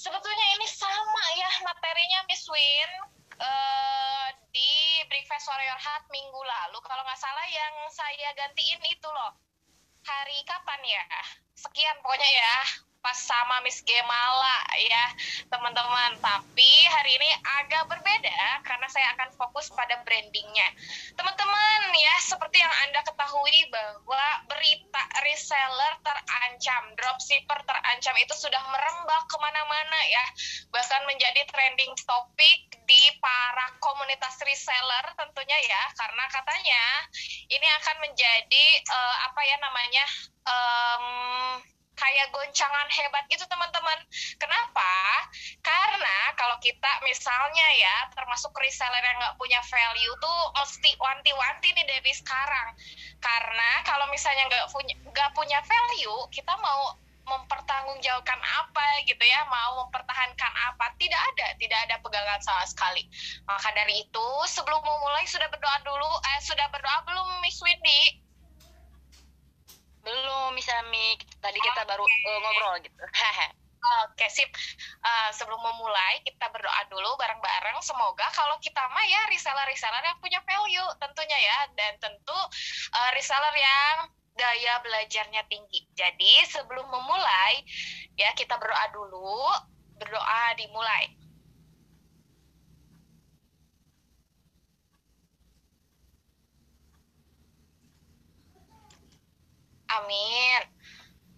sebetulnya ini sama ya materinya Miss Win. Uh, di Breakfast Your Heart minggu lalu. Kalau nggak salah yang saya gantiin itu loh. Hari kapan ya? Sekian pokoknya ya pas sama Miss Gemala ya teman-teman. Tapi hari ini agak berbeda karena saya akan fokus pada brandingnya. Teman-teman ya seperti yang anda ketahui bahwa berita reseller terancam dropshipper terancam itu sudah merembak ke mana-mana ya. Bahkan menjadi trending topik di para komunitas reseller tentunya ya. Karena katanya ini akan menjadi uh, apa ya namanya um, kayak goncangan hebat gitu teman-teman. Kenapa? Karena kalau kita misalnya ya termasuk reseller yang nggak punya value tuh mesti wanti-wanti nih dari sekarang. Karena kalau misalnya nggak punya nggak punya value, kita mau mempertanggungjawabkan apa gitu ya mau mempertahankan apa tidak ada tidak ada pegangan sama sekali maka dari itu sebelum memulai sudah berdoa dulu eh sudah berdoa belum Miss Windy belum bisa mik tadi kita baru uh, ngobrol gitu Oke sip. Uh, sebelum memulai kita berdoa dulu bareng-bareng. Semoga kalau kita mah ya reseller-reseller yang punya value tentunya ya dan tentu uh, reseller yang daya belajarnya tinggi. Jadi sebelum memulai ya kita berdoa dulu. Berdoa dimulai. Amin.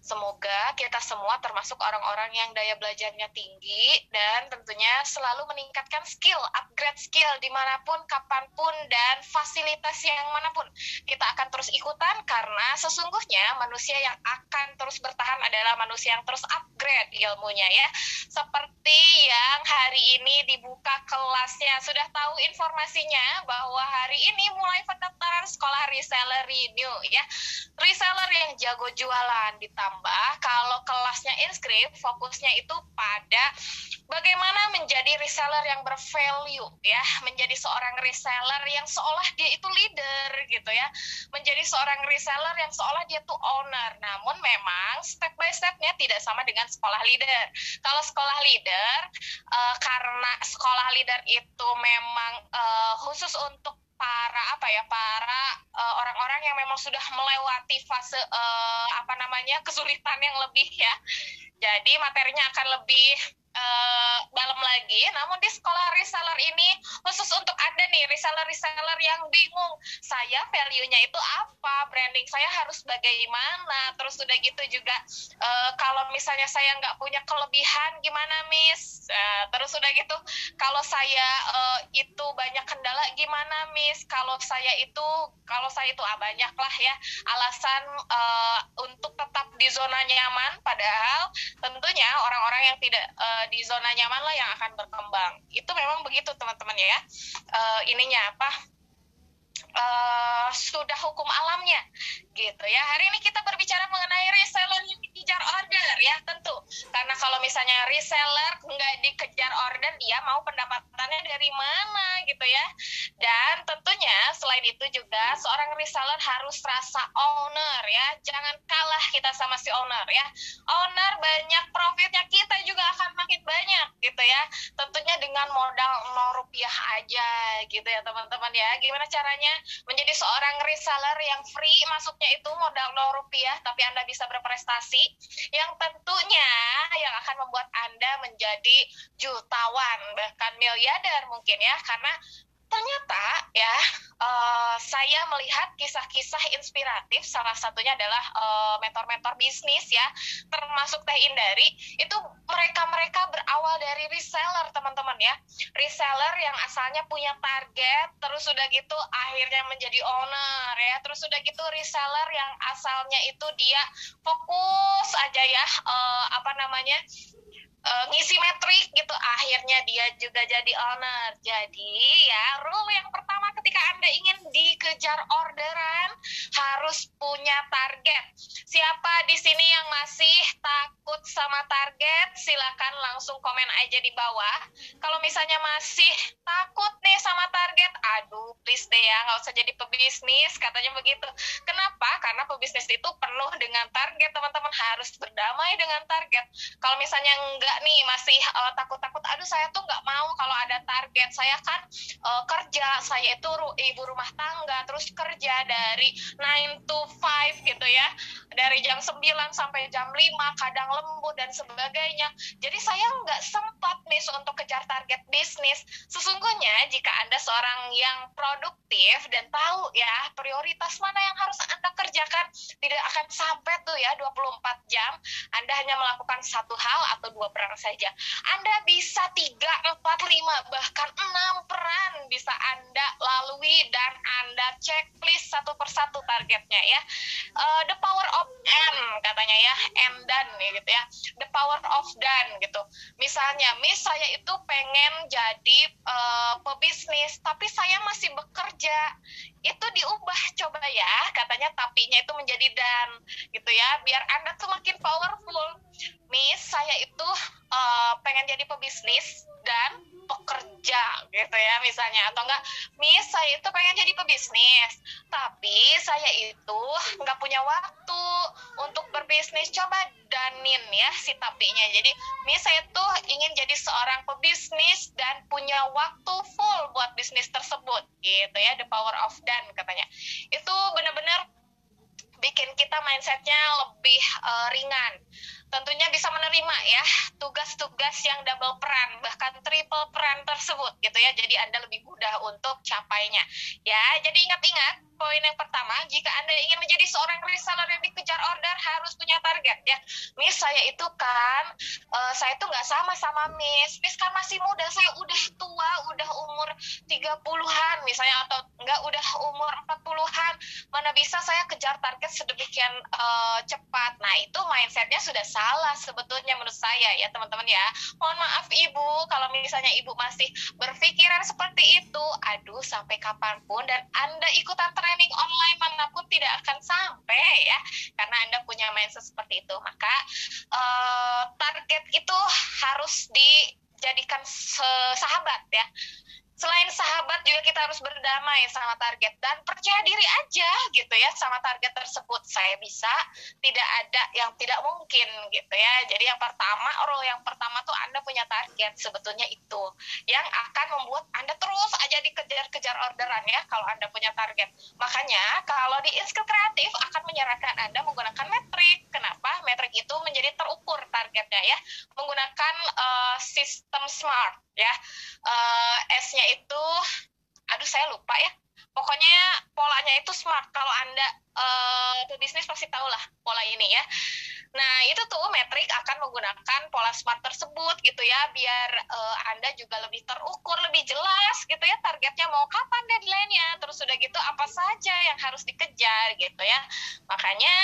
Semoga kita semua termasuk orang-orang yang daya belajarnya tinggi dan tentunya selalu meningkatkan skill, upgrade skill di mana pun, kapan pun, dan fasilitas yang mana pun. Kita akan terus ikutan karena sesungguhnya manusia yang akan terus bertahan adalah manusia yang terus upgrade ilmunya ya. Seperti yang hari ini dibuka kelasnya. Sudah tahu informasinya bahwa hari ini mulai pendaftaran sekolah reseller renew ya. Reseller yang jago jualan ditambah ditambah kalau kelasnya inskrip fokusnya itu pada bagaimana menjadi reseller yang bervalue ya. Menjadi seorang reseller yang seolah dia itu leader gitu ya. Menjadi seorang reseller yang seolah dia tuh owner. Namun memang step by stepnya tidak sama dengan sekolah leader. Kalau sekolah leader uh, karena sekolah leader itu memang uh, khusus untuk para apa ya para uh, orang-orang yang memang sudah melewati fase uh, apa namanya kesulitan yang lebih ya. Jadi materinya akan lebih uh, dalam lagi. Namun di sekolah reseller ini khusus untuk Anda nih reseller-reseller yang bingung, saya value-nya itu apa, branding saya harus bagaimana, terus udah gitu juga uh, kalau misalnya saya nggak punya kelebihan gimana Miss, uh, terus udah gitu kalau saya uh, itu banyak kendala gimana Miss, kalau saya itu kalau saya itu ah, banyak ya alasan uh, untuk tetap di zona nyaman, padahal tentunya orang-orang yang tidak uh, di zona nyaman lah yang akan berkembang. Itu memang begitu teman-teman ya. Uh, ininya apa uh, sudah hukum alamnya gitu ya. Hari ini kita berbicara mengenai reseller yang dikejar order ya tentu. Karena kalau misalnya reseller nggak dikejar order dia mau pendapatannya dari mana gitu ya. Dan tentunya selain itu juga seorang reseller harus rasa owner ya. Jangan kalah kita sama si owner ya. Owner banyak profitnya kita juga akan makin banyak gitu ya. Tentunya dengan modal 0 rupiah aja gitu ya teman-teman ya. Gimana caranya menjadi seorang reseller yang free masuknya itu modal 0 rupiah tapi Anda bisa berprestasi yang tentunya yang akan membuat Anda menjadi jutawan bahkan miliarder mungkin ya karena ternyata ya uh, saya melihat kisah-kisah inspiratif salah satunya adalah uh, mentor-mentor bisnis ya termasuk Teh Indari itu mereka-mereka berawal dari reseller teman-teman ya. Reseller yang asalnya punya target terus sudah gitu akhirnya menjadi owner ya. Terus sudah gitu reseller yang asalnya itu dia fokus aja ya uh, apa namanya uh, ngisi metrik gitu akhirnya dia juga jadi owner jadi ya rule yang pertama ketika Anda ingin dikejar orderan harus punya target. Siapa di sini yang masih takut sama target? Silakan langsung komen aja di bawah. Kalau misalnya masih takut nih sama target, aduh please deh ya nggak usah jadi pebisnis katanya begitu. Kenapa? Karena pebisnis itu penuh dengan target teman-teman harus berdamai dengan target. Kalau misalnya enggak nih masih uh, takut-takut, aduh saya tuh nggak mau kalau ada target. Saya kan uh, kerja, saya itu ibu rumah tangga, terus kerja dari 9 to 5 gitu ya, dari jam 9 sampai jam 5, kadang lembut dan sebagainya. Jadi saya nggak sempat nih untuk kejar target bisnis. Sesungguhnya jika Anda seorang yang produktif dan tahu ya prioritas mana yang harus Anda kerjakan, tidak akan sampai tuh ya 24 jam Anda hanya melakukan satu hal atau dua peran saja. Anda bisa 3, 4, 5, bahkan 6 peran bisa Anda lalui dan Anda checklist satu persatu targetnya ya. Uh, the power of N katanya ya, and done ya gitu ya. The power of done gitu. Misalnya, Miss saya itu pengen jadi uh, pebisnis, tapi saya masih bekerja. Itu diubah coba ya, katanya tapinya itu menjadi dan gitu ya, biar Anda tuh makin powerful. Miss saya itu uh, pengen jadi pebisnis dan pekerja gitu ya misalnya. Atau enggak Miss saya itu pengen jadi pebisnis. Tapi saya itu nggak punya waktu untuk berbisnis. Coba danin ya si tapinya. Jadi Miss saya tuh ingin jadi seorang pebisnis dan punya waktu full buat bisnis tersebut gitu ya the power of dan katanya. Itu benar-benar bikin kita mindsetnya lebih uh, ringan tentunya bisa menerima ya tugas-tugas yang double peran bahkan triple peran tersebut gitu ya. Jadi anda lebih mudah untuk capainya. Ya jadi ingat-ingat poin yang pertama jika anda ingin menjadi seorang reseller yang dikejar order harus punya target ya. Miss saya itu kan uh, saya tuh nggak sama sama Miss. Miss kan masih muda saya udah tua udah umur 30-an misalnya atau enggak udah umur 40-an mana bisa saya kejar target sedemikian uh, cepat? Nah itu mindsetnya sudah salah sebetulnya menurut saya ya teman-teman ya. Mohon maaf ibu kalau misalnya ibu masih berpikiran seperti itu. Aduh sampai kapan pun dan anda ikutan training online mana pun tidak akan sampai ya karena anda punya mindset seperti itu. Maka uh, target itu harus dijadikan sahabat ya. Selain sahabat juga kita harus berdamai sama target dan percaya diri aja gitu ya sama target tersebut. Saya bisa tidak ada yang tidak mungkin gitu ya. Jadi yang pertama role yang pertama tuh anda punya target. Sebetulnya itu yang akan membuat anda terus aja dikejar-kejar orderan ya kalau anda punya target. Makanya kalau di Inskill Kreatif akan menyarankan anda menggunakan metrik. Kenapa? Metrik itu menjadi terukur targetnya ya menggunakan uh, sistem smart ya. Uh, S-nya itu aduh saya lupa ya. Pokoknya polanya itu smart. Kalau anda uh, bisnis pasti tahu lah pola ini ya nah itu tuh metrik akan menggunakan pola smart tersebut gitu ya biar uh, anda juga lebih terukur lebih jelas gitu ya targetnya mau kapan deadline-nya. Terus sudah gitu apa saja yang harus dikejar gitu ya. Makanya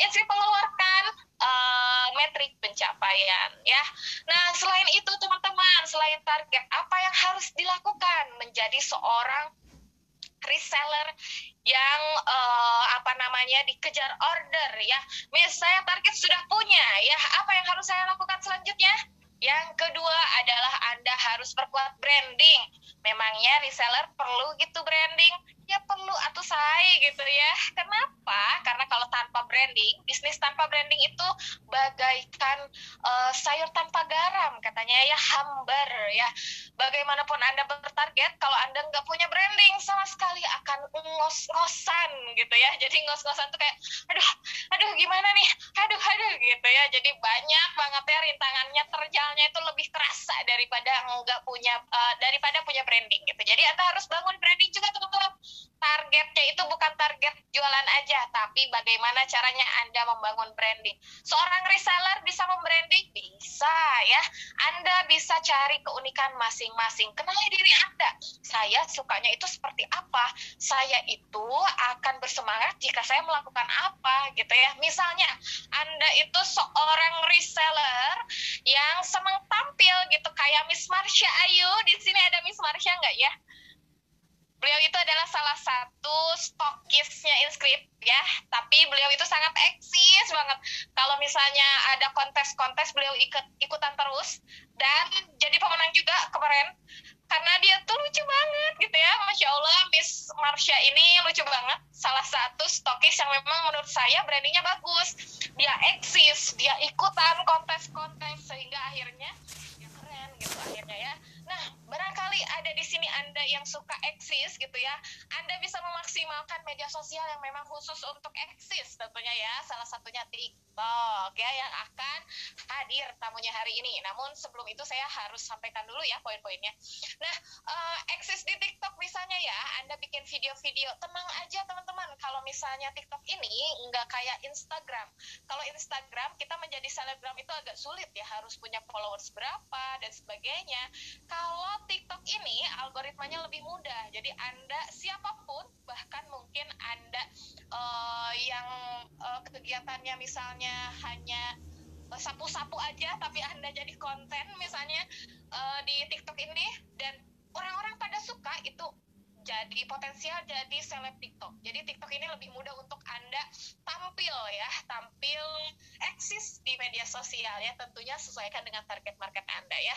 Insri mengeluarkan uh, metrik pencapaian ya. Nah selain itu teman-teman selain target apa yang harus dilakukan menjadi seorang reseller yang uh, apa namanya dikejar order ya. Mis saya target sudah punya ya. Apa yang harus saya lakukan selanjutnya? Yang kedua adalah Anda harus perkuat branding. Memangnya reseller perlu gitu branding? Ya perlu atau saya gitu ya. Kenapa? Karena kalau tanpa branding, bisnis tanpa branding itu bagaikan uh, sayur tanpa garam katanya ya hambar ya. Bagaimanapun Anda bertarget, kalau Anda nggak punya branding sama sekali akan ngos-ngosan gitu ya. Jadi ngos-ngosan tuh kayak aduh, aduh gimana nih? Aduh, aduh gitu ya. Jadi banyak banget ya rintangannya terjalnya itu lebih terasa daripada nggak punya uh, daripada punya branding gitu. Jadi Anda harus bangun branding juga teman-teman targetnya itu bukan target jualan aja, tapi bagaimana caranya Anda membangun branding. Seorang reseller bisa membranding? Bisa ya. Anda bisa cari keunikan masing-masing. Kenali diri Anda. Saya sukanya itu seperti apa? Saya itu akan bersemangat jika saya melakukan apa gitu ya. Misalnya, Anda itu seorang reseller yang senang tampil gitu kayak Miss Marsha Ayu. Di sini ada Miss Marsha nggak ya? Beliau itu adalah salah satu stokisnya Inscript ya. Tapi beliau itu sangat eksis banget. Kalau misalnya ada kontes-kontes beliau ikut ikutan terus. Dan jadi pemenang juga kemarin. Karena dia tuh lucu banget gitu ya. Masya Allah Miss Marsha ini lucu banget. Salah satu stokis yang memang menurut saya brandingnya bagus. Dia eksis dia ikutan kontes-kontes sehingga akhirnya ya keren gitu akhirnya ya. Nah barangkali ada di sini anda yang suka eksis gitu ya. Anda bisa memaksimalkan media sosial yang memang khusus untuk eksis tentunya ya. Salah satunya TikTok ya yang akan hadir tamunya hari ini. Namun sebelum itu saya harus sampaikan dulu ya poin-poinnya. Nah uh, eksis di TikTok misalnya ya anda bikin video-video tenang aja teman-teman. Kalau misalnya TikTok ini nggak kayak Instagram. Kalau Instagram kita menjadi selebgram itu agak sulit ya harus punya followers berapa dan sebagainya. Kalau TikTok ini algoritmanya lebih mudah. Jadi Anda siapa pun bahkan mungkin Anda uh, yang uh, kegiatannya misalnya hanya sapu-sapu aja tapi Anda jadi konten misalnya uh, di TikTok ini dan orang-orang pada suka itu jadi potensial jadi seleb TikTok. Jadi TikTok ini lebih mudah untuk Anda tampil ya, tampil eksis di media sosial ya, tentunya sesuaikan dengan target market Anda ya.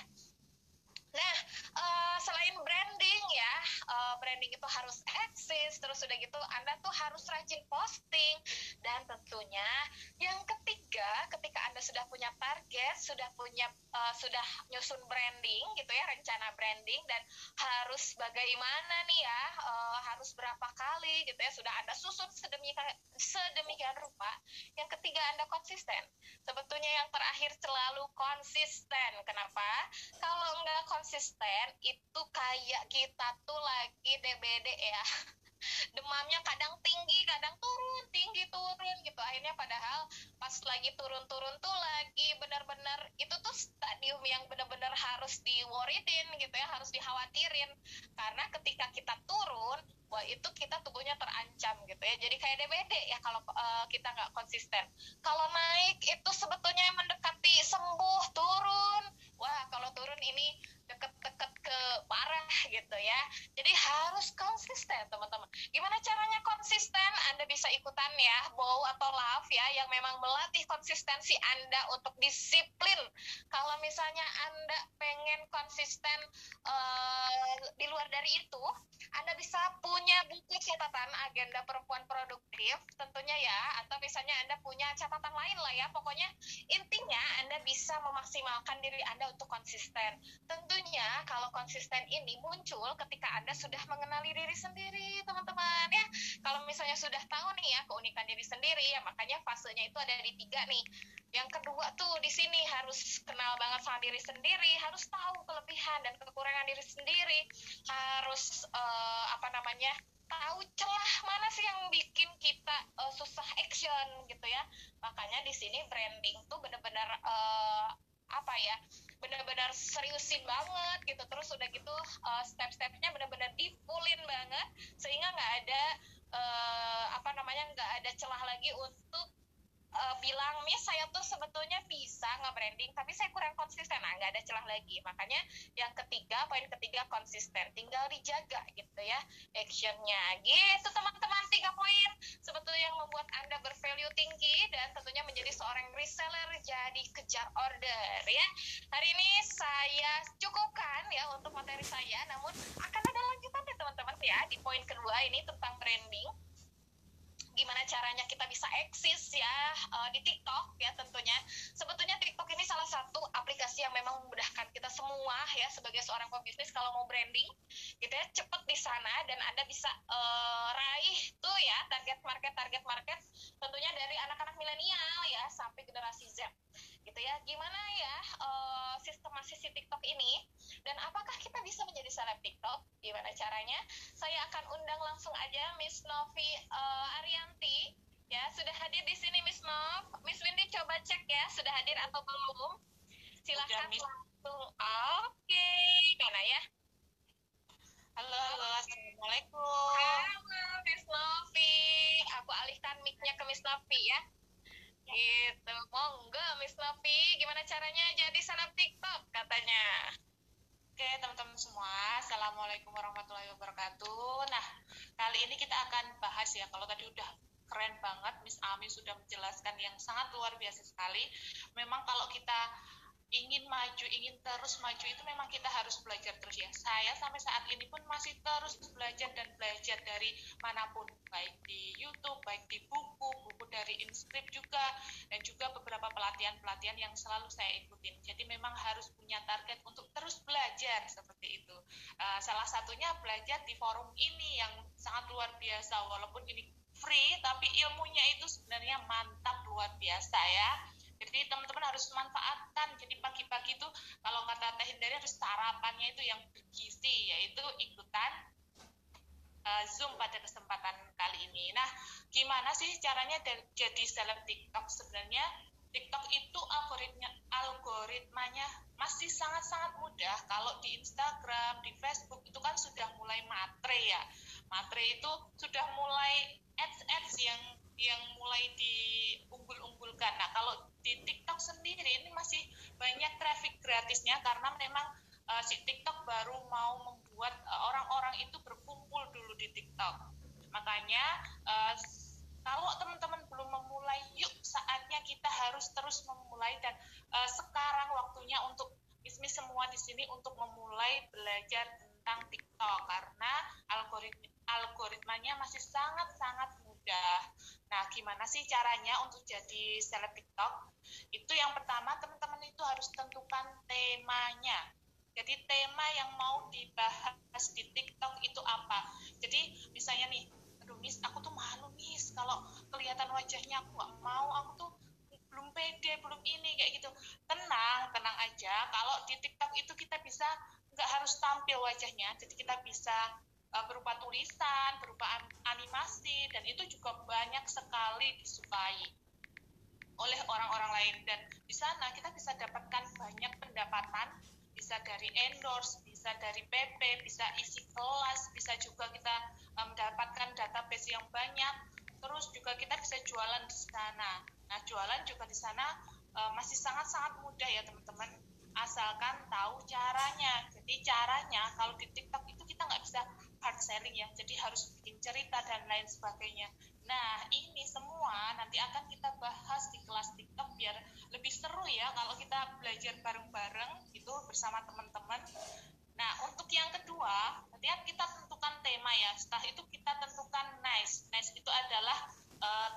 Nah, uh, selain branding ya, uh, branding itu harus eksis, terus udah gitu Anda tuh harus rajin posting dan tentunya yang ketiga, ketika Anda sudah punya target, sudah punya uh, sudah nyusun branding gitu ya, rencana branding dan harus bagaimana nih ya, uh, harus berapa kali gitu ya, sudah Anda susun sedemikian sedemikian rupa. Yang ketiga Anda konsisten. Sebetulnya yang terakhir selalu konsisten. Kenapa? Kalau enggak konsisten konsisten itu kayak kita tuh lagi DBD ya. Demamnya kadang tinggi kadang turun tinggi turun gitu. Akhirnya padahal pas lagi turun-turun tuh lagi benar-benar itu tuh stadium yang benar-benar harus diworidin gitu ya harus dikhawatirin. Karena ketika kita turun wah itu kita tubuhnya terancam gitu ya. Jadi kayak DBD ya kalau uh, kita nggak konsisten. Kalau naik itu sebetulnya mendekati sembuh turun wah kalau turun ini deket-deket ke parah gitu ya. Jadi harus konsisten teman-teman. Gimana caranya konsisten? Anda bisa ikutan ya, bow atau love ya, yang memang melatih konsistensi Anda untuk disiplin. Kalau misalnya Anda pengen konsisten uh, di luar dari itu, Anda bisa punya buku catatan agenda perempuan produktif tentunya ya, atau misalnya Anda punya catatan lain lah ya. Pokoknya intinya Anda bisa memaksimalkan diri Anda untuk konsisten. Tentunya kalau konsisten ini muncul ketika Anda sudah mengenali diri sendiri, teman-teman ya. Kalau misalnya sudah tahu nih ya keunikan diri sendiri, ya makanya fasenya itu ada di tiga nih. Yang kedua tuh di sini harus kenal banget sama diri sendiri, harus tahu kelebihan dan kekurangan diri sendiri, harus uh, apa namanya tahu celah mana sih yang bikin kita uh, susah action gitu ya. Makanya di sini branding tuh benar-benar uh, apa ya benar-benar seriusin banget gitu terus udah gitu uh, step-stepnya benar-benar difulin banget sehingga nggak ada uh, apa namanya nggak ada celah lagi untuk uh, bilang Miss saya tuh sebetulnya bisa nge-branding tapi saya kurang konsisten celah lagi. Makanya yang ketiga poin ketiga konsisten. Tinggal dijaga gitu ya actionnya. Gitu teman-teman tiga poin. Sebetulnya yang membuat anda bervalue tinggi dan tentunya menjadi seorang reseller jadi kejar order ya. Hari ini saya cukupkan ya untuk materi saya namun akan ada lanjutan ya teman-teman ya di poin kedua ini tentang branding gimana caranya kita bisa eksis ya uh, di TikTok ya tentunya. Sebetulnya TikTok ini salah satu aplikasi yang memang memudahkan kita semua ya sebagai seorang pebisnis kalau mau branding gitu ya cepet di sana dan Anda bisa uh, raih tuh ya target market target market tentunya dari anak-anak milenial ya sampai generasi Z gitu ya. Gimana ya uh, sistemasi TikTok ini? Dan apakah kita bisa menjadi seleb TikTok? Gimana caranya? Saya akan undang langsung aja Miss Novi uh, Arianti. Ya sudah hadir di sini Miss Nov. Miss Windy coba cek ya sudah hadir atau belum? Silahkan langsung. Oke okay. mana ya? Halo, halo, assalamualaikum. Halo, Miss Novi. Aku alihkan mic-nya ke Miss Novi ya. Gitu. Monggo Miss Novi, gimana caranya jadi seleb TikTok katanya? Oke, teman-teman semua. Assalamualaikum warahmatullahi wabarakatuh. Nah, kali ini kita akan bahas ya kalau tadi udah keren banget Miss Ami sudah menjelaskan yang sangat luar biasa sekali memang kalau kita ingin maju, ingin terus maju itu memang kita harus belajar terus ya. Saya sampai saat ini pun masih terus belajar dan belajar dari mana pun, baik di YouTube, baik di buku, buku dari Inscript juga, dan juga beberapa pelatihan-pelatihan yang selalu saya ikutin. Jadi memang harus punya target untuk terus belajar seperti itu. Uh, salah satunya belajar di forum ini yang sangat luar biasa, walaupun ini free, tapi ilmunya itu sebenarnya mantap luar biasa ya jadi teman-teman harus manfaatkan. Jadi pagi-pagi itu kalau kata Teh Hindari harus sarapannya itu yang bergizi, yaitu ikutan uh, Zoom pada kesempatan kali ini. Nah, gimana sih caranya jadi seleb TikTok sebenarnya? TikTok itu algoritmanya, algoritmanya masih sangat-sangat mudah. Kalau di Instagram, di Facebook itu kan sudah mulai matre ya. Matre itu sudah mulai ads-ads yang yang mulai diunggul-unggulkan. Nah, kalau di TikTok sendiri ini masih banyak traffic gratisnya karena memang uh, si TikTok baru mau membuat uh, orang-orang itu berkumpul dulu di TikTok. Makanya uh, kalau teman-teman belum memulai, yuk saatnya kita harus terus memulai dan uh, sekarang waktunya untuk ismi semua di sini untuk memulai belajar tentang TikTok karena algoritma algoritmanya masih sangat-sangat mudah. Nah, gimana sih caranya untuk jadi seleb TikTok? Itu yang pertama, teman-teman itu harus tentukan temanya. Jadi tema yang mau dibahas di TikTok itu apa? Jadi misalnya nih, aduh Miss, aku tuh malu Miss, kalau kelihatan wajahnya aku nggak mau, aku tuh belum pede, belum ini kayak gitu. Tenang, tenang aja. Kalau di TikTok itu kita bisa nggak harus tampil wajahnya, jadi kita bisa uh, berupa tulisan, berupa animasi, dan itu juga banyak sekali disukai oleh orang-orang lain. Dan di sana kita bisa dapatkan banyak pendapatan, bisa dari endorse, bisa dari PP, bisa isi kelas, bisa juga kita mendapatkan database yang banyak. Terus juga kita bisa jualan di sana. Nah, jualan juga di sana uh, masih sangat-sangat mudah ya teman-teman asalkan tahu caranya. Jadi caranya kalau di selling ya. Jadi harus bikin cerita dan lain sebagainya. Nah ini semua nanti akan kita bahas di kelas TikTok biar lebih seru ya kalau kita belajar bareng-bareng itu bersama teman-teman. Nah untuk yang kedua nanti kita tentukan tema ya. Setelah itu kita tentukan nice. Nice itu adalah uh,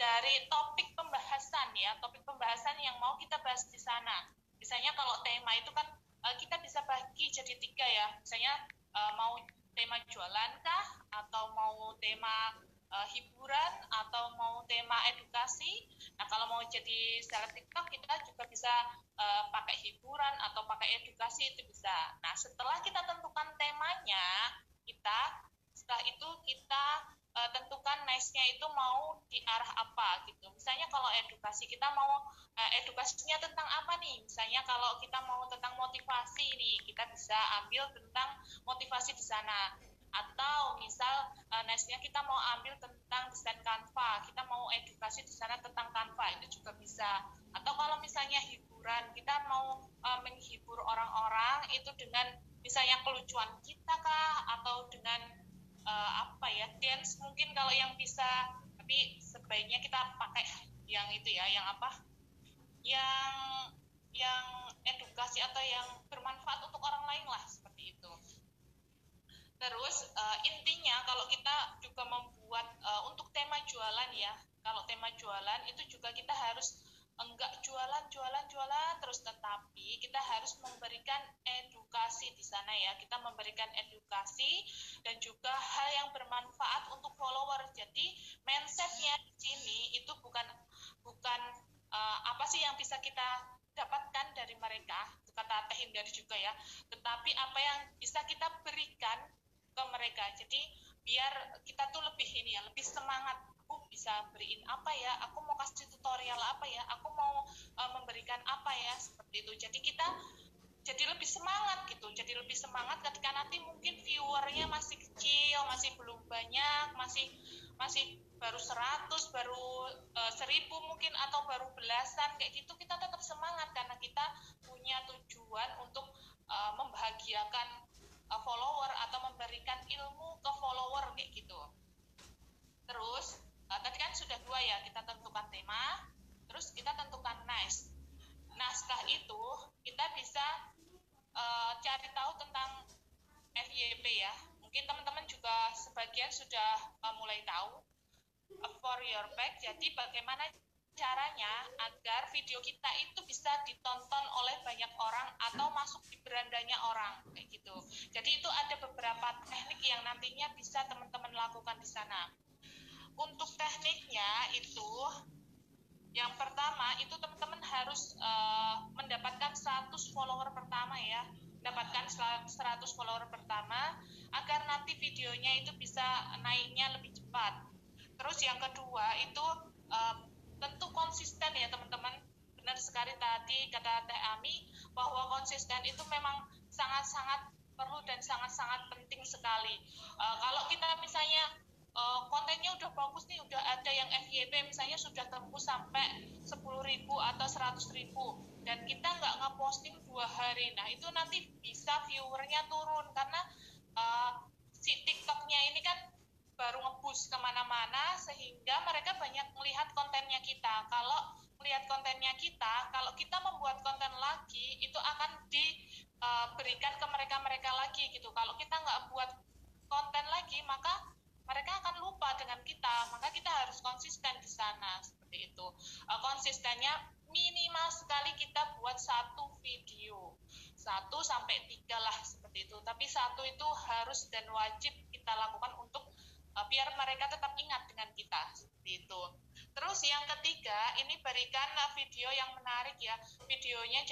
dari topik pembahasan ya topik pembahasan yang mau kita bahas di sana. Misalnya kalau tema itu kan uh, kita bisa bagi jadi tiga ya. Misalnya uh, mau tema jualan kah atau mau tema uh, hiburan atau mau tema edukasi. Nah, kalau mau jadi seleb TikTok kita juga bisa uh, pakai hiburan atau pakai edukasi itu bisa. Nah, setelah kita tentukan temanya, kita setelah itu kita uh, tentukan nice-nya itu mau di arah apa gitu. Misalnya kalau edukasi kita mau uh, edukasinya tentang apa nih? Misalnya kalau kita mau tentang motivasi nih, kita bisa ambil tentang motivasi di sana. Atau misal uh, nice-nya kita mau ambil tentang desain Canva, kita mau edukasi di sana tentang Canva itu juga bisa. Atau kalau misalnya hiburan, kita mau uh, menghibur orang-orang itu dengan misalnya kelucuan kita kah atau dengan uh, apa ya dance mungkin kalau yang bisa tapi sebaiknya kita pakai yang itu ya yang apa? Yang yang edukasi atau yang bermanfaat untuk orang lain lah seperti itu. Terus uh, intinya kalau kita juga membuat uh, untuk tema jualan ya kalau tema jualan itu juga kita harus enggak jualan jualan jualan terus tetapi kita harus memberikan edukasi di sana ya. Kita memberikan edukasi dan juga hal yang bermanfaat untuk follower jadi mindsetnya di sini itu bukan bukan uh, apa sih yang bisa kita dapatkan dari mereka kata Teh Hindari juga ya. Tetapi apa yang bisa kita berikan ke mereka. Jadi biar kita tuh lebih ini ya lebih semangat bisa beriin apa ya aku mau kasih tutorial apa ya aku mau uh, memberikan apa ya seperti itu. Jadi kita jadi lebih semangat gitu jadi lebih semangat ketika nanti mungkin viewernya masih kecil masih belum banyak masih masih baru 100 baru uh, eh, 1000 mungkin atau baru belasan kayak gitu kita tetap semangat karena kita punya tujuan untuk uh, membahagiakan follower atau memberikan ilmu ke follower kayak gitu kedua ya kita tentukan tema terus kita tentukan nice nah setelah itu kita bisa uh, cari tahu tentang FYP ya mungkin teman-teman juga sebagian sudah uh, mulai tahu uh, for your back jadi bagaimana caranya agar video kita itu bisa ditonton oleh banyak orang atau masuk di berandanya orang kayak gitu. Jadi itu ada beberapa teknik yang nantinya bisa teman-teman lakukan di sana. Untuk tekniknya itu yang pertama itu teman-teman harus uh, mendapatkan 100 follower pertama ya. Mendapatkan 100 follower pertama agar nanti videonya itu bisa naiknya lebih cepat. Terus yang kedua itu uh, tentu konsisten ya teman-teman. Benar sekali tadi kata Teh Ami bahwa konsisten itu memang sangat-sangat perlu dan sangat-sangat penting sekali. Uh, kalau kita misalnya uh, kontennya udah bagus nih udah ada yang FYP misalnya sudah tembus sampai 10.000 atau 100.000 dan kita nggak ngeposting dua hari. Nah itu nanti bisa viewernya turun karena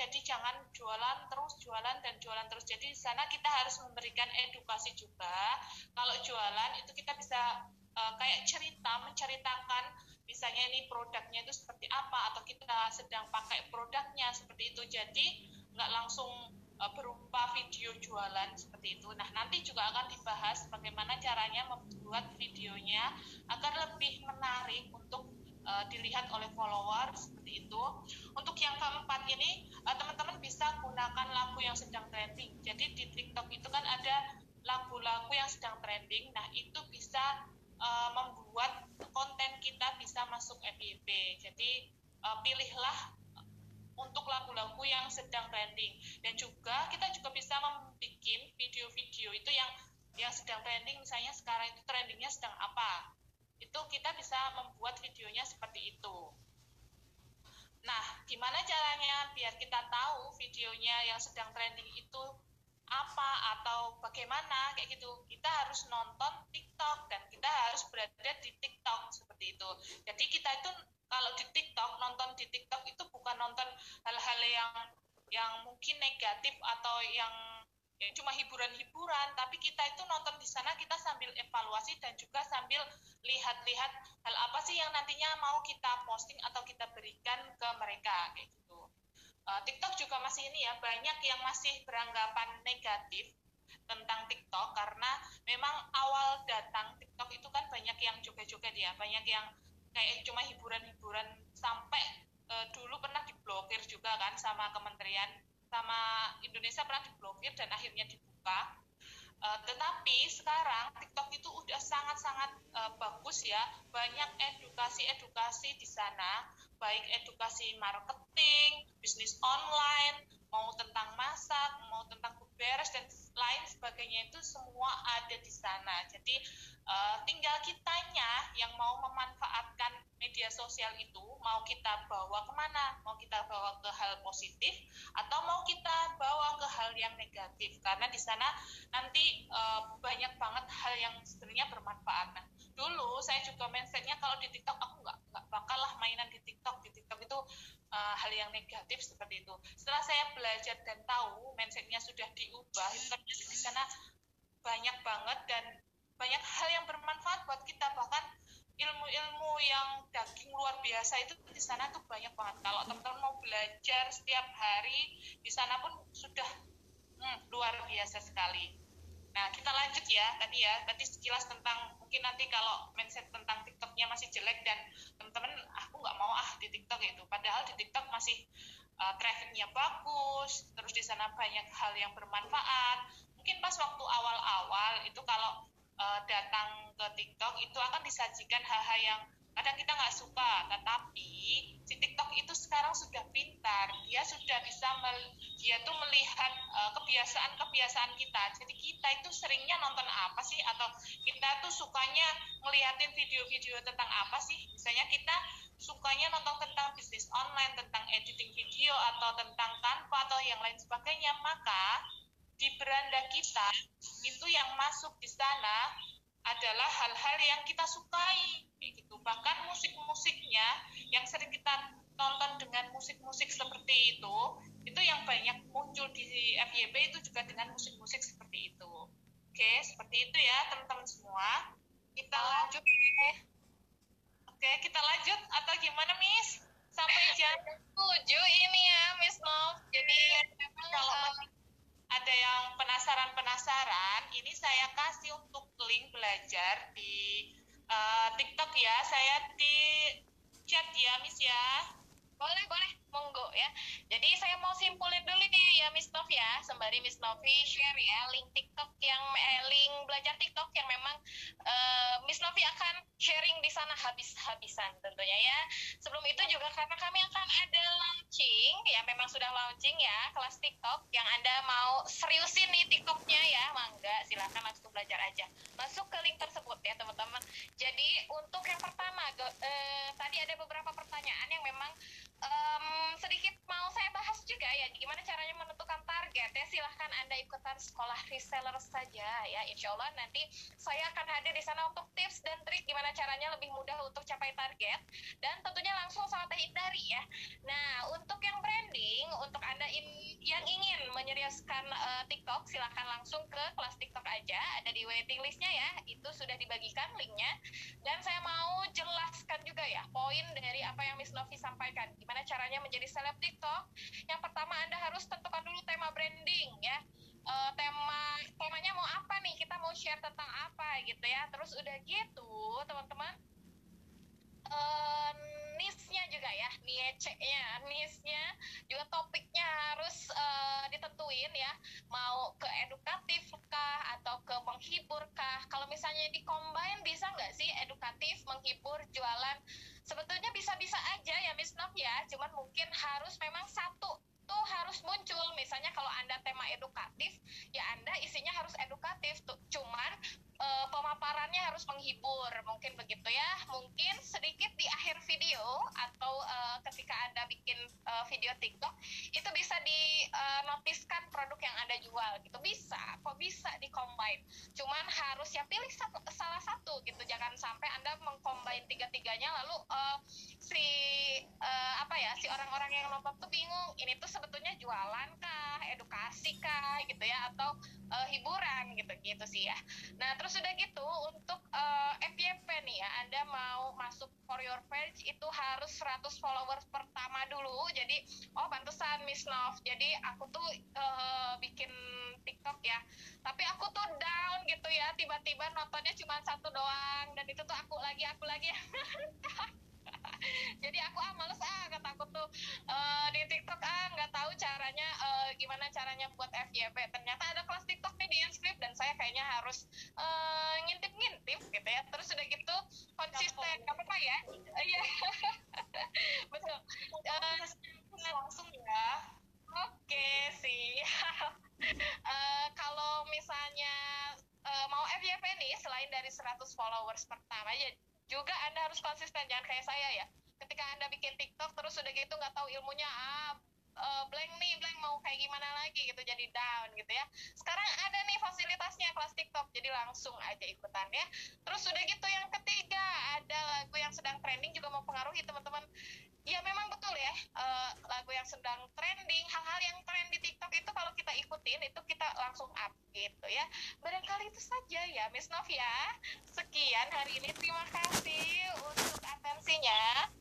jadi jangan jualan terus, jualan dan jualan terus. Jadi di sana kita harus memberikan edukasi juga. Kalau jualan itu kita bisa uh, kayak cerita, menceritakan misalnya ini produknya itu seperti apa atau kita sedang pakai produknya seperti itu. Jadi nggak langsung uh, berupa video jualan seperti itu. Nah, nanti juga akan dibahas bagaimana caranya membuat videonya agar lebih menarik untuk uh, dilihat oleh follower seperti itu. Untuk yang keempat ini, uh, teman-teman bisa gunakan lagu yang sedang trending. Jadi di TikTok itu kan ada lagu-lagu yang sedang trending. Nah, itu bisa uh, membuat konten kita bisa masuk FYP. Jadi uh, pilihlah untuk lagu-lagu yang sedang trending dan juga kita juga bisa membuat video-video itu yang yang sedang trending misalnya sekarang itu trendingnya sedang apa itu kita bisa membuat videonya seperti itu. Nah gimana caranya biar kita tahu videonya yang sedang trending itu apa atau bagaimana? Kayak gitu. Kita harus nonton TikTok dan kita harus berada di TikTok seperti itu. Jadi kita itu kalau di TikTok nonton di TikTok itu bukan nonton hal-hal yang yang mungkin negatif atau yang yang cuma hiburan-hiburan, tapi kita itu nonton di sana kita sambil evaluasi dan juga sambil lihat-lihat hal apa sih yang nantinya mau kita posting atau kita berikan ke mereka kayak gitu. Uh, TikTok juga masih ini ya banyak yang masih beranggapan negatif tentang TikTok karena memang awal datang TikTok itu kan banyak yang joget-joget ya, banyak yang kayak cuma hiburan-hiburan sampai uh, dulu pernah diblokir juga kan sama kementerian sama Indonesia pernah diblokir dan akhirnya dibuka uh, tetapi sekarang TikTok itu udah sangat-sangat uh, bagus ya. Banyak edukasi-edukasi di sana baik edukasi marketing bisnis online mau tentang masak mau tentang beres dan lain sebagainya itu semua ada di sana. Jadi uh, tinggal kitanya yang mau memanfaatkan media sosial itu mau kita bawa ke mana? Mau kita bawa ke hal positif atau mau kita bawa ke hal yang negatif? Karena di sana nanti uh, banyak banget hal yang sebenarnya bermanfaat. Nah dulu saya juga mindsetnya kalau di TikTok aku nggak nggak bakal lah mainan di TikTok. Di TikTok itu uh, hal yang negatif seperti itu. Setelah saya belajar dan tahu mindsetnya sudah diubah itu di sana banyak banget dan banyak hal yang bermanfaat buat kita. Bahkan ilmu-ilmu yang daging luar biasa itu di sana tuh banyak banget. Kalau teman-teman mau belajar setiap hari di sana pun sudah hmm, luar biasa sekali. Nah kita lanjut ya tadi ya. Tadi sekilas tentang mungkin nanti kalau mindset tentang TikToknya masih jelek dan teman-teman aku nggak mau ah di TikTok itu padahal di TikTok masih uh, trafficnya bagus terus di sana banyak hal yang bermanfaat. Mungkin pas waktu awal-awal itu kalau uh, datang ke TikTok itu akan disajikan hal-hal yang kadang kita nggak suka. Tetapi si TikTok itu sekarang sudah pintar. Dia sudah bisa mel, dia tuh melihat uh, kebiasaan-kebiasaan kita. Jadi kita itu seringnya nonton apa sih? Atau kita tuh sukanya ngeliatin video-video tentang apa sih? Misalnya kita sukanya nonton tentang bisnis online tentang editing video atau tentang tanpa atau yang lain sebagainya maka di beranda kita itu yang masuk di sana adalah hal-hal yang kita sukai gitu. Bahkan musik-musiknya yang sering kita tonton dengan musik-musik seperti itu itu yang banyak muncul di FYP itu juga dengan musik-musik seperti itu. Oke seperti itu ya teman-teman semua. Kita lanjut. Oke kita lanjut atau gimana Miss? Sampai jam tujuh ini ya Miss Nov. Jadi kalau uh, ada yang penasaran-penasaran, ini saya kasih untuk link belajar di uh, TikTok ya. Saya di chat ya, Miss ya. Boleh, boleh monggo ya. Jadi saya mau simpulin dulu nih ya Miss Nov ya, sembari Miss Novi share ya link TikTok yang eh, link belajar TikTok yang memang uh, Miss Novi akan sharing di sana habis-habisan tentunya ya. Sebelum itu juga karena kami akan ada launching ya, memang sudah launching ya kelas TikTok yang Anda mau seriusin nih TikToknya ya, mangga silahkan langsung belajar aja. Masuk ke link tersebut ya teman-teman. Jadi untuk yang pertama, uh, tadi ada beberapa pertanyaan yang memang um, sedikit mau saya bahas juga ya gimana caranya menentukan target. Ya silahkan anda ikutan sekolah reseller saja ya. Insya Allah nanti saya akan hadir di sana untuk tips dan trik gimana caranya lebih mudah untuk capai target. Dan tentunya langsung sama Teh Indari ya. Nah untuk yang branding untuk anda in, menyeriuskan uh, TikTok silahkan langsung ke kelas TikTok aja ada di waiting listnya ya itu sudah dibagikan linknya dan saya mau jelaskan juga ya poin dari apa yang Miss Novi sampaikan gimana caranya menjadi seleb TikTok? Yang pertama Anda harus tentukan dulu tema branding ya. Uh, tema temanya mau apa nih? Kita mau share tentang apa gitu ya. Terus udah gitu, teman-teman. Uh, niche-nya juga ya, niche-nya, niche-nya juga topiknya harus uh, ditentuin ya. Mau ke edukatif kah atau ke menghibur kah? Kalau misalnya di bisa nggak sih edukatif, menghibur, jualan sebetulnya bisa-bisa aja ya Miss Nov ya cuman mungkin harus memang satu tuh harus muncul. Misalnya kalau anda tema edukatif ya anda isinya harus edukatif cuman e, pemaparannya harus menghibur. Mungkin begitu ya. Mungkin sedikit di akhir video atau e, ketika anda bikin e, video TikTok itu bisa di e, produk yang anda jual gitu. Bisa. Kok bisa di combine cuman harus ya pilih satu, salah satu gitu. Jangan sampai anda mengcombine tiga-tiganya lalu e, si e, apa ya si orang-orang yang nonton tuh bingung. Ini tuh sebetulnya jualan kah, edukasi kah gitu ya atau uh, hiburan gitu gitu sih ya. Nah, terus udah gitu untuk uh, eh, FYP nih ya, Anda mau masuk for your page itu harus 100 followers pertama dulu. Jadi, oh pantesan Miss Nov. Jadi aku tuh uh, bikin TikTok ya. Tapi aku tuh down gitu ya, tiba-tiba nontonnya cuma satu doang dan itu tuh aku lagi aku lagi. jadi aku ah males ah kata aku tuh uh, di TikTok ah nggak tahu caranya uh, gimana caranya buat FYP ternyata ada kelas TikTok nih di Inscript dan saya kayaknya harus uh, ngintip-ngintip gitu ya. Terus udah gitu konsisten. Nggak apa-apa. Ya? Iya. Betul. Uh, langsung ya. Oke sih uh, kalau misalnya uh, mau FYP nih selain dari 100 followers pertama ya juga anda harus konsisten jangan kayak saya ya. Ketika anda bikin TikTok terus udah gitu nggak tahu ilmunya ah uh, blank nih blank mau kayak gimana lagi gitu jadi down gitu ya. Sekarang ada nih fasilitasnya kelas TikTok jadi langsung aja ikutan ya. Terus udah gitu yang ketiga ada lagu yang sedang trending juga mempengaruhi teman-teman. Ya memang betul ya uh, lagu yang sedang trending hal-hal yang trend di TikTok itu kalau kita ikutin itu kita langsung up gitu ya. Barangkali itu saja ya Miss Nov ya sekian hari ini terima kasih untuk atensinya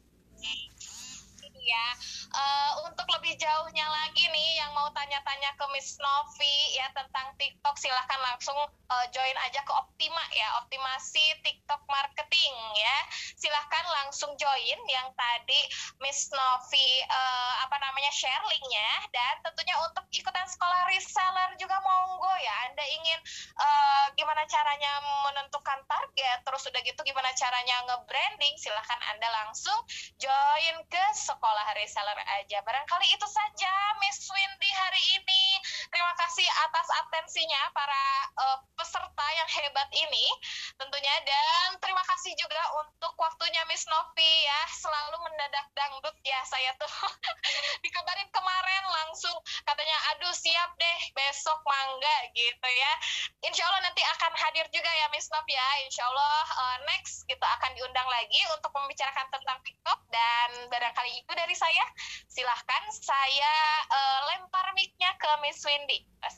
ya. Uh, untuk lebih jauhnya lagi nih yang mau tanya-tanya ke Miss Novi ya tentang TikTok silahkan langsung uh, join aja ke Optima ya, optimasi TikTok marketing ya. Silahkan langsung join yang tadi Miss Novi uh, apa namanya share linknya dan tentunya untuk ikutan sekolah reseller juga monggo ya. Anda ingin uh, gimana caranya menentukan target terus udah gitu gimana caranya nge-branding, silahkan Anda langsung join ke sekolah reseller aja. Barangkali itu saja Miss Windy hari ini. Terima kasih atas atensinya para uh, peserta yang hebat ini tentunya dan terima kasih juga untuk waktunya Miss Novi ya. Selalu mendadak dangdut ya saya tuh. Dikabarin kemarin langsung katanya aduh siap deh besok mangga gitu ya. Insya Allah nanti akan hadir juga ya Miss Novi ya. Insya Allah uh, next kita akan diundang lagi untuk membicarakan tentang TikTok. Dan barangkali itu dari saya silahkan saya uh, lempar mic-nya ke Miss Windy